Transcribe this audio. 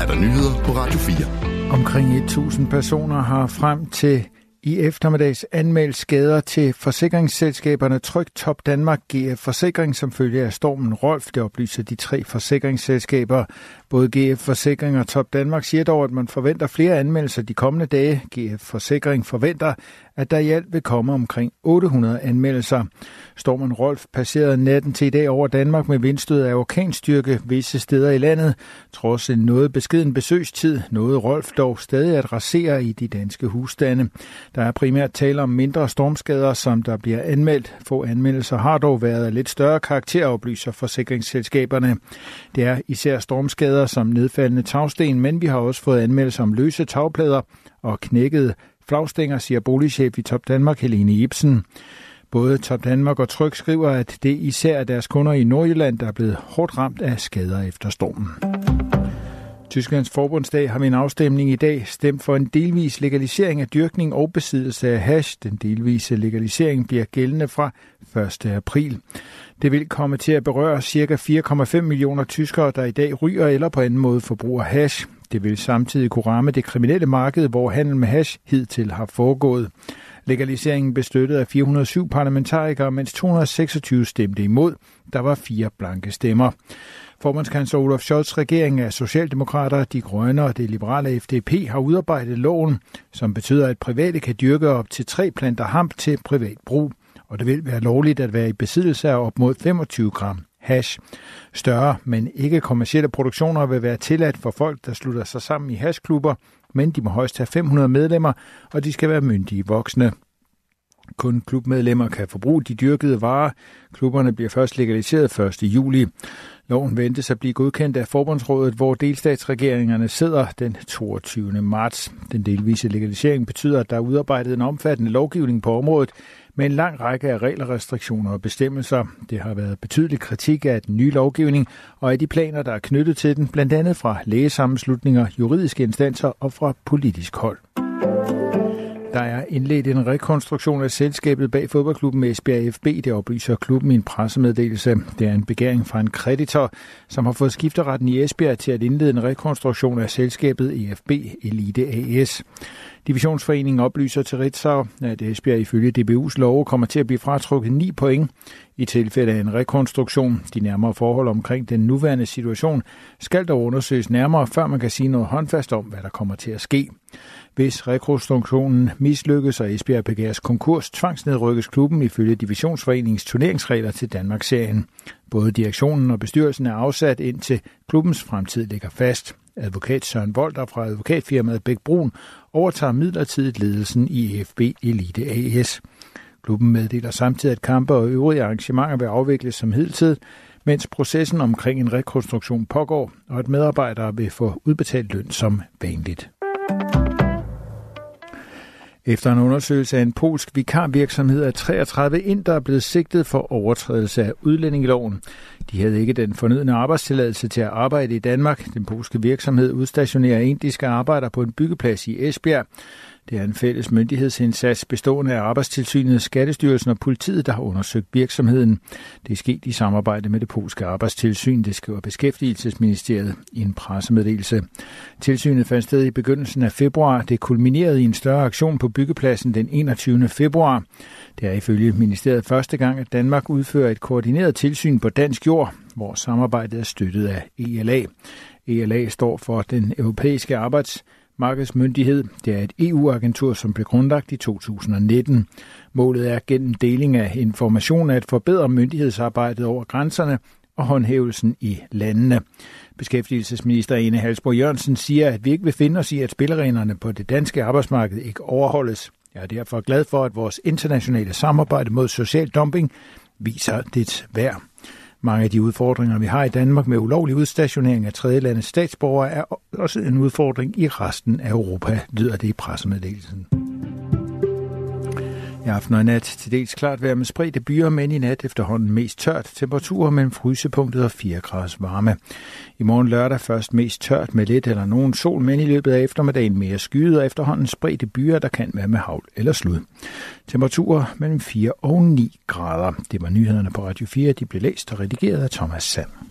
er der nyheder på Radio 4. Omkring 1000 personer har frem til i eftermiddags anmeldt skader til forsikringsselskaberne Tryg Top Danmark GF Forsikring som følge af stormen Rolf. Det oplyser de tre forsikringsselskaber. Både GF Forsikring og Top Danmark siger dog, at man forventer flere anmeldelser de kommende dage. GF Forsikring forventer, at der i alt vil komme omkring 800 anmeldelser. Stormen Rolf passerede natten til i dag over Danmark med vindstød af orkanstyrke visse steder i landet. Trods en noget beskeden besøgstid nåede Rolf dog stadig at rasere i de danske husstande. Der er primært tale om mindre stormskader, som der bliver anmeldt. Få anmeldelser har dog været af lidt større karakter, oplyser forsikringsselskaberne. Det er især stormskader som nedfaldende tagsten, men vi har også fået anmeldelser om løse tagplader og knækkede flagstænger, siger boligchef i Top Danmark, Helene Ibsen. Både Top Danmark og Tryk skriver, at det især er deres kunder i Nordjylland, der er blevet hårdt ramt af skader efter stormen. Tysklands forbundsdag har ved en afstemning i dag stemt for en delvis legalisering af dyrkning og besiddelse af hash. Den delvise legalisering bliver gældende fra 1. april. Det vil komme til at berøre ca. 4,5 millioner tyskere, der i dag ryger eller på anden måde forbruger hash. Det vil samtidig kunne ramme det kriminelle marked, hvor handel med hash hidtil har foregået. Legaliseringen blev støttet af 407 parlamentarikere, mens 226 stemte imod. Der var fire blanke stemmer. Formandskansler Olaf Scholz regering af Socialdemokrater, De Grønne og det liberale FDP har udarbejdet loven, som betyder, at private kan dyrke op til tre planter hamp til privat brug. Og det vil være lovligt at være i besiddelse af op mod 25 gram hash. Større, men ikke kommersielle produktioner vil være tilladt for folk, der slutter sig sammen i hashklubber, men de må højst have 500 medlemmer, og de skal være myndige voksne. Kun klubmedlemmer kan forbruge de dyrkede varer. Klubberne bliver først legaliseret 1. juli. Loven ventes at blive godkendt af Forbundsrådet, hvor delstatsregeringerne sidder den 22. marts. Den delvise legalisering betyder, at der er udarbejdet en omfattende lovgivning på området med en lang række af regler, restriktioner og bestemmelser. Det har været betydelig kritik af den nye lovgivning og af de planer, der er knyttet til den, blandt andet fra lægesammenslutninger, juridiske instanser og fra politisk hold. Der er indledt en rekonstruktion af selskabet bag fodboldklubben Esbjerg FB, det oplyser klubben i en pressemeddelelse. Det er en begæring fra en kreditor, som har fået skifteretten i Esbjerg til at indlede en rekonstruktion af selskabet EFB Elite AS. Divisionsforeningen oplyser til Ritzau, at Esbjerg ifølge DBU's love kommer til at blive fratrukket 9 point i tilfælde af en rekonstruktion. De nærmere forhold omkring den nuværende situation skal dog undersøges nærmere, før man kan sige noget håndfast om, hvad der kommer til at ske. Hvis rekonstruktionen mislykkes og Esbjerg begæres konkurs, tvangsnedrykkes klubben ifølge Divisionsforeningens turneringsregler til Danmarksserien. Både direktionen og bestyrelsen er afsat indtil klubbens fremtid ligger fast. Advokat Søren Volter fra advokatfirmaet Bæk Brun overtager midlertidigt ledelsen i FB Elite AS. Klubben meddeler samtidig, at kampe og øvrige arrangementer vil afvikles som hidtil, mens processen omkring en rekonstruktion pågår, og at medarbejdere vil få udbetalt løn som vanligt. Efter en undersøgelse af en polsk vikarvirksomhed er 33 indere blevet sigtet for overtrædelse af udlændingeloven. De havde ikke den fornødne arbejdstilladelse til at arbejde i Danmark. Den polske virksomhed udstationerer indiske arbejdere på en byggeplads i Esbjerg. Det er en fælles myndighedsindsats bestående af Arbejdstilsynet, Skattestyrelsen og politiet, der har undersøgt virksomheden. Det er sket i samarbejde med det polske arbejdstilsyn, det skriver Beskæftigelsesministeriet i en pressemeddelelse. Tilsynet fandt sted i begyndelsen af februar. Det kulminerede i en større aktion på byggepladsen den 21. februar. Det er ifølge ministeriet første gang, at Danmark udfører et koordineret tilsyn på dansk jord, hvor samarbejdet er støttet af ELA. ELA står for den europæiske arbejds markedsmyndighed. Det er et EU-agentur, som blev grundlagt i 2019. Målet er gennem deling af information at forbedre myndighedsarbejdet over grænserne og håndhævelsen i landene. Beskæftigelsesminister Ene Halsborg Jørgensen siger, at vi ikke vil finde os i, at spillereglerne på det danske arbejdsmarked ikke overholdes. Jeg er derfor glad for, at vores internationale samarbejde mod social dumping viser dets værd. Mange af de udfordringer, vi har i Danmark med ulovlig udstationering af tredjelandets statsborgere, er også en udfordring i resten af Europa, lyder det i pressemeddelelsen. I aften og nat til dels klart vejr med spredte byer, men i nat efterhånden mest tørt. Temperaturer mellem frysepunktet og 4 graders varme. I morgen lørdag først mest tørt med lidt eller nogen sol, men i løbet af eftermiddagen mere skyet og efterhånden spredte byer, der kan være med havl eller slud. Temperaturer mellem 4 og 9 grader. Det var nyhederne på Radio 4. De blev læst og redigeret af Thomas Sand.